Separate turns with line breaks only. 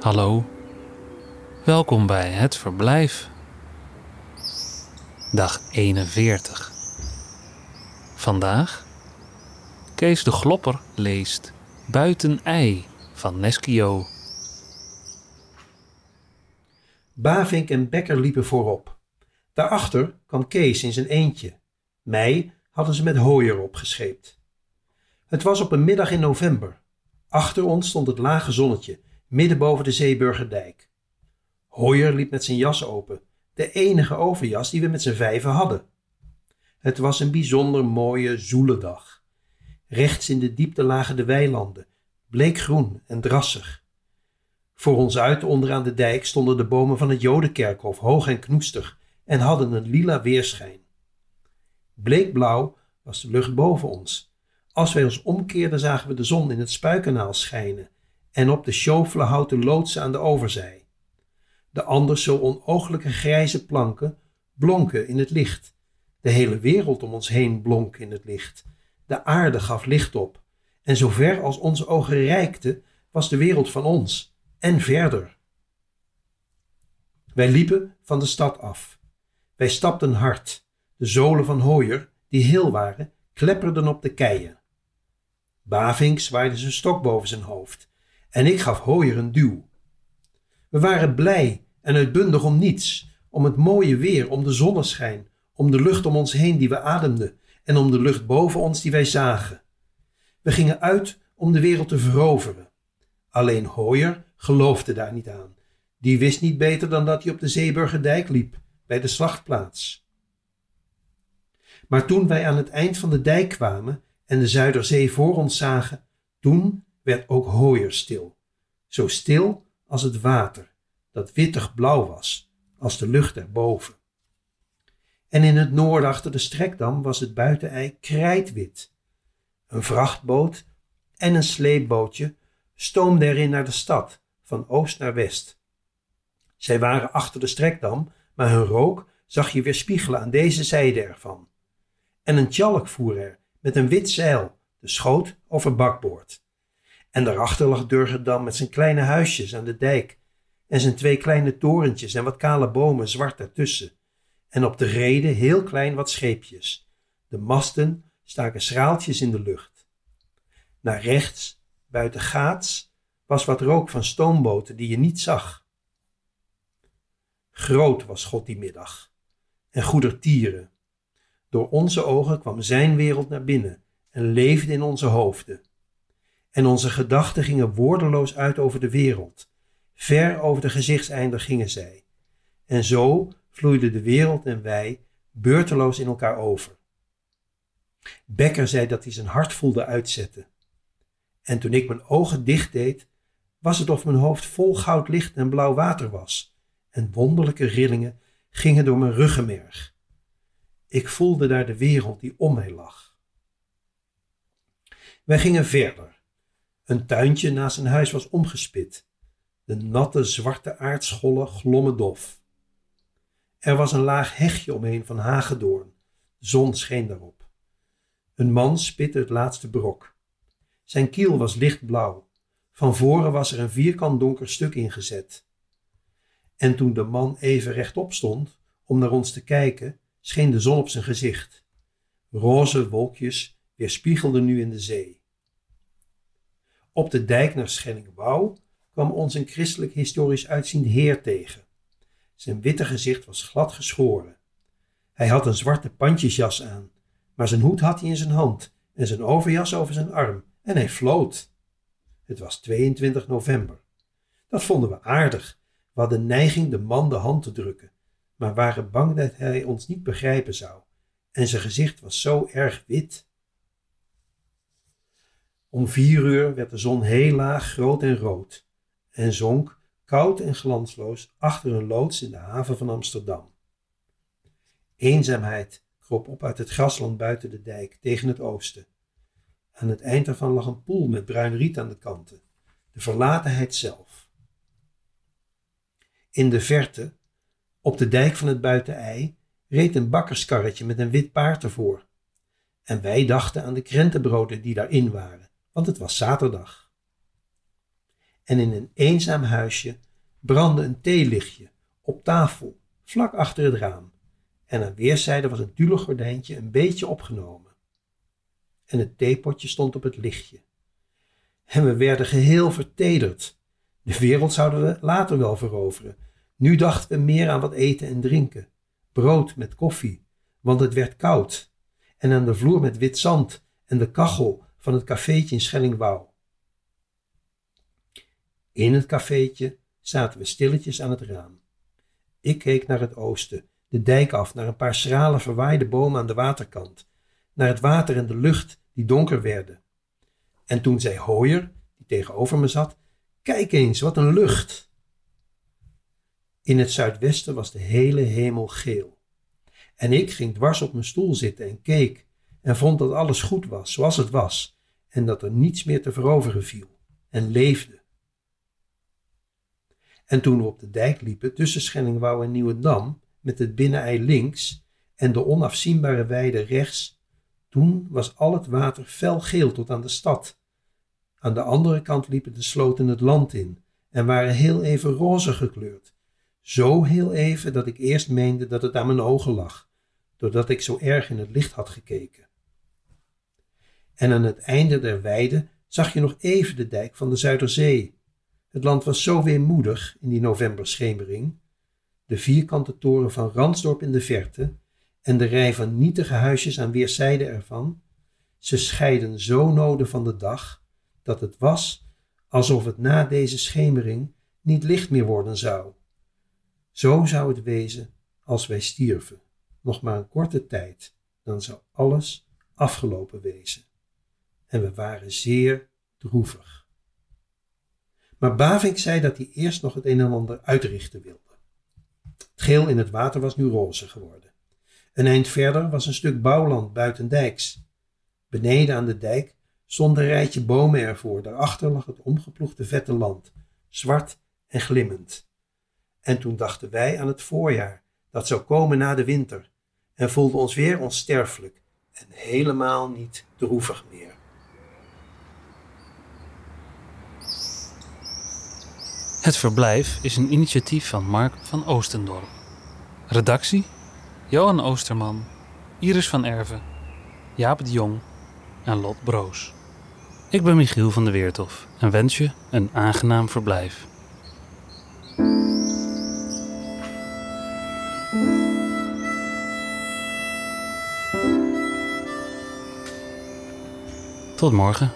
Hallo, welkom bij het verblijf. Dag 41. Vandaag Kees de Glopper leest Buiten Ei van Neskio.
Bavink en Bekker liepen voorop. Daarachter kwam Kees in zijn eentje. Mij hadden ze met hooier opgescheept. Het was op een middag in november. Achter ons stond het lage zonnetje, midden boven de Zeeburgerdijk. Hooier liep met zijn jas open, de enige overjas die we met z'n vijven hadden. Het was een bijzonder mooie, zoele dag. Rechts in de diepte lagen de weilanden, bleekgroen en drassig. Voor ons uit onderaan de dijk stonden de bomen van het Jodenkerkhof hoog en knoestig en hadden een lila weerschijn. Bleekblauw was de lucht boven ons. Als wij ons omkeerden zagen we de zon in het spuikanaal schijnen en op de sjofele houten loodsen aan de overzij. De anders zo onooglijke grijze planken blonken in het licht. De hele wereld om ons heen blonk in het licht. De aarde gaf licht op. En zover als onze ogen reikten, was de wereld van ons en verder. Wij liepen van de stad af. Wij stapten hard. De zolen van hooier, die heel waren, klepperden op de keien. Bavink zwaaide zijn stok boven zijn hoofd en ik gaf hooier een duw. We waren blij en uitbundig om niets, om het mooie weer, om de zonneschijn, om de lucht om ons heen die we ademden en om de lucht boven ons die wij zagen. We gingen uit om de wereld te veroveren. Alleen Hooyer geloofde daar niet aan. Die wist niet beter dan dat hij op de Zeeburgerdijk liep, bij de slachtplaats. Maar toen wij aan het eind van de dijk kwamen en de Zuiderzee voor ons zagen, toen werd ook Hooyer stil. Zo stil als het water, dat wittig blauw was, als de lucht erboven. En in het noorden achter de strekdam was het buitenei krijtwit. Een vrachtboot en een sleepbootje stoomden erin naar de stad, van oost naar west. Zij waren achter de strekdam, maar hun rook zag je weer spiegelen aan deze zijde ervan. En een tjalk voer er, met een wit zeil, de schoot over bakboord. En daarachter lag Durgerdam met zijn kleine huisjes aan de dijk en zijn twee kleine torentjes en wat kale bomen zwart ertussen. En op de rede heel klein wat scheepjes. De masten staken schraaltjes in de lucht. Naar rechts, buiten gaats, was wat rook van stoomboten die je niet zag. Groot was God die middag en goedertieren. Door onze ogen kwam zijn wereld naar binnen en leefde in onze hoofden. En onze gedachten gingen woordeloos uit over de wereld. Ver over de gezichtseinder gingen zij. En zo vloeiden de wereld en wij beurteloos in elkaar over. Becker zei dat hij zijn hart voelde uitzetten. En toen ik mijn ogen dicht deed, was het of mijn hoofd vol goud licht en blauw water was, en wonderlijke rillingen gingen door mijn ruggenmerg. Ik voelde daar de wereld die om mij lag. Wij gingen verder. Een tuintje naast een huis was omgespit. De natte zwarte aardschollen glommen dof. Er was een laag hegje omheen van hagedoorn. De zon scheen daarop. Een man spitte het laatste brok. Zijn kiel was lichtblauw. Van voren was er een vierkant donker stuk ingezet. En toen de man even rechtop stond om naar ons te kijken, scheen de zon op zijn gezicht. Roze wolkjes weerspiegelden nu in de zee. Op de dijk naar Schellingwouw kwam ons een christelijk historisch uitziend heer tegen. Zijn witte gezicht was glad geschoren. Hij had een zwarte pandjesjas aan, maar zijn hoed had hij in zijn hand en zijn overjas over zijn arm en hij floot. Het was 22 november. Dat vonden we aardig. We hadden neiging de man de hand te drukken, maar waren bang dat hij ons niet begrijpen zou. En zijn gezicht was zo erg wit. Om vier uur werd de zon heel laag, groot en rood en zonk koud en glansloos achter een loods in de haven van Amsterdam. Eenzaamheid kroop op uit het grasland buiten de dijk tegen het oosten. Aan het eind daarvan lag een poel met bruin riet aan de kanten, de verlatenheid zelf. In de verte, op de dijk van het buitenei, reed een bakkerskarretje met een wit paard ervoor. En wij dachten aan de krentenbroden die daarin waren, want het was zaterdag. En in een eenzaam huisje brandde een theelichtje op tafel, vlak achter het raam, en aan weerszijden was het dulle gordijntje een beetje opgenomen. En het theepotje stond op het lichtje. En we werden geheel vertederd. De wereld zouden we later wel veroveren. Nu dachten we meer aan wat eten en drinken. Brood met koffie, want het werd koud. En aan de vloer met wit zand en de kachel van het cafeetje in Schellingwouw. In het cafeetje zaten we stilletjes aan het raam. Ik keek naar het oosten, de dijk af, naar een paar schrale verwaaide bomen aan de waterkant, naar het water en de lucht die donker werden. En toen zei Hooyer, die tegenover me zat, kijk eens, wat een lucht! In het zuidwesten was de hele hemel geel. En ik ging dwars op mijn stoel zitten en keek en vond dat alles goed was, zoals het was, en dat er niets meer te veroveren viel, en leefde. En toen we op de dijk liepen tussen Schellingwouw en Nieuwendam, met het binnenei links en de onafzienbare weide rechts, toen was al het water felgeel tot aan de stad. Aan de andere kant liepen de sloten het land in en waren heel even roze gekleurd. Zo heel even dat ik eerst meende dat het aan mijn ogen lag, doordat ik zo erg in het licht had gekeken. En aan het einde der weide zag je nog even de dijk van de Zuiderzee. Het land was zo weemoedig in die novemberschemering. De vierkante toren van Ransdorp in de verte en de rij van nietige huisjes aan weerszijden ervan. Ze scheiden zo noden van de dag dat het was alsof het na deze schemering niet licht meer worden zou. Zo zou het wezen als wij stierven. Nog maar een korte tijd, dan zou alles afgelopen wezen. En we waren zeer droevig. Maar Bavink zei dat hij eerst nog het een en ander uitrichten wilde. Het geel in het water was nu roze geworden. Een eind verder was een stuk bouwland buitendijks. Beneden aan de dijk stond een rijtje bomen ervoor. Daarachter lag het omgeploegde vette land, zwart en glimmend. En toen dachten wij aan het voorjaar, dat zou komen na de winter, en voelden ons weer onsterfelijk en helemaal niet droevig meer.
Het verblijf is een initiatief van Mark van Oostendorp. Redactie: Johan Oosterman, Iris van Erven, Jaap de Jong en Lot Broos. Ik ben Michiel van der Weertof en wens je een aangenaam verblijf. Tot morgen.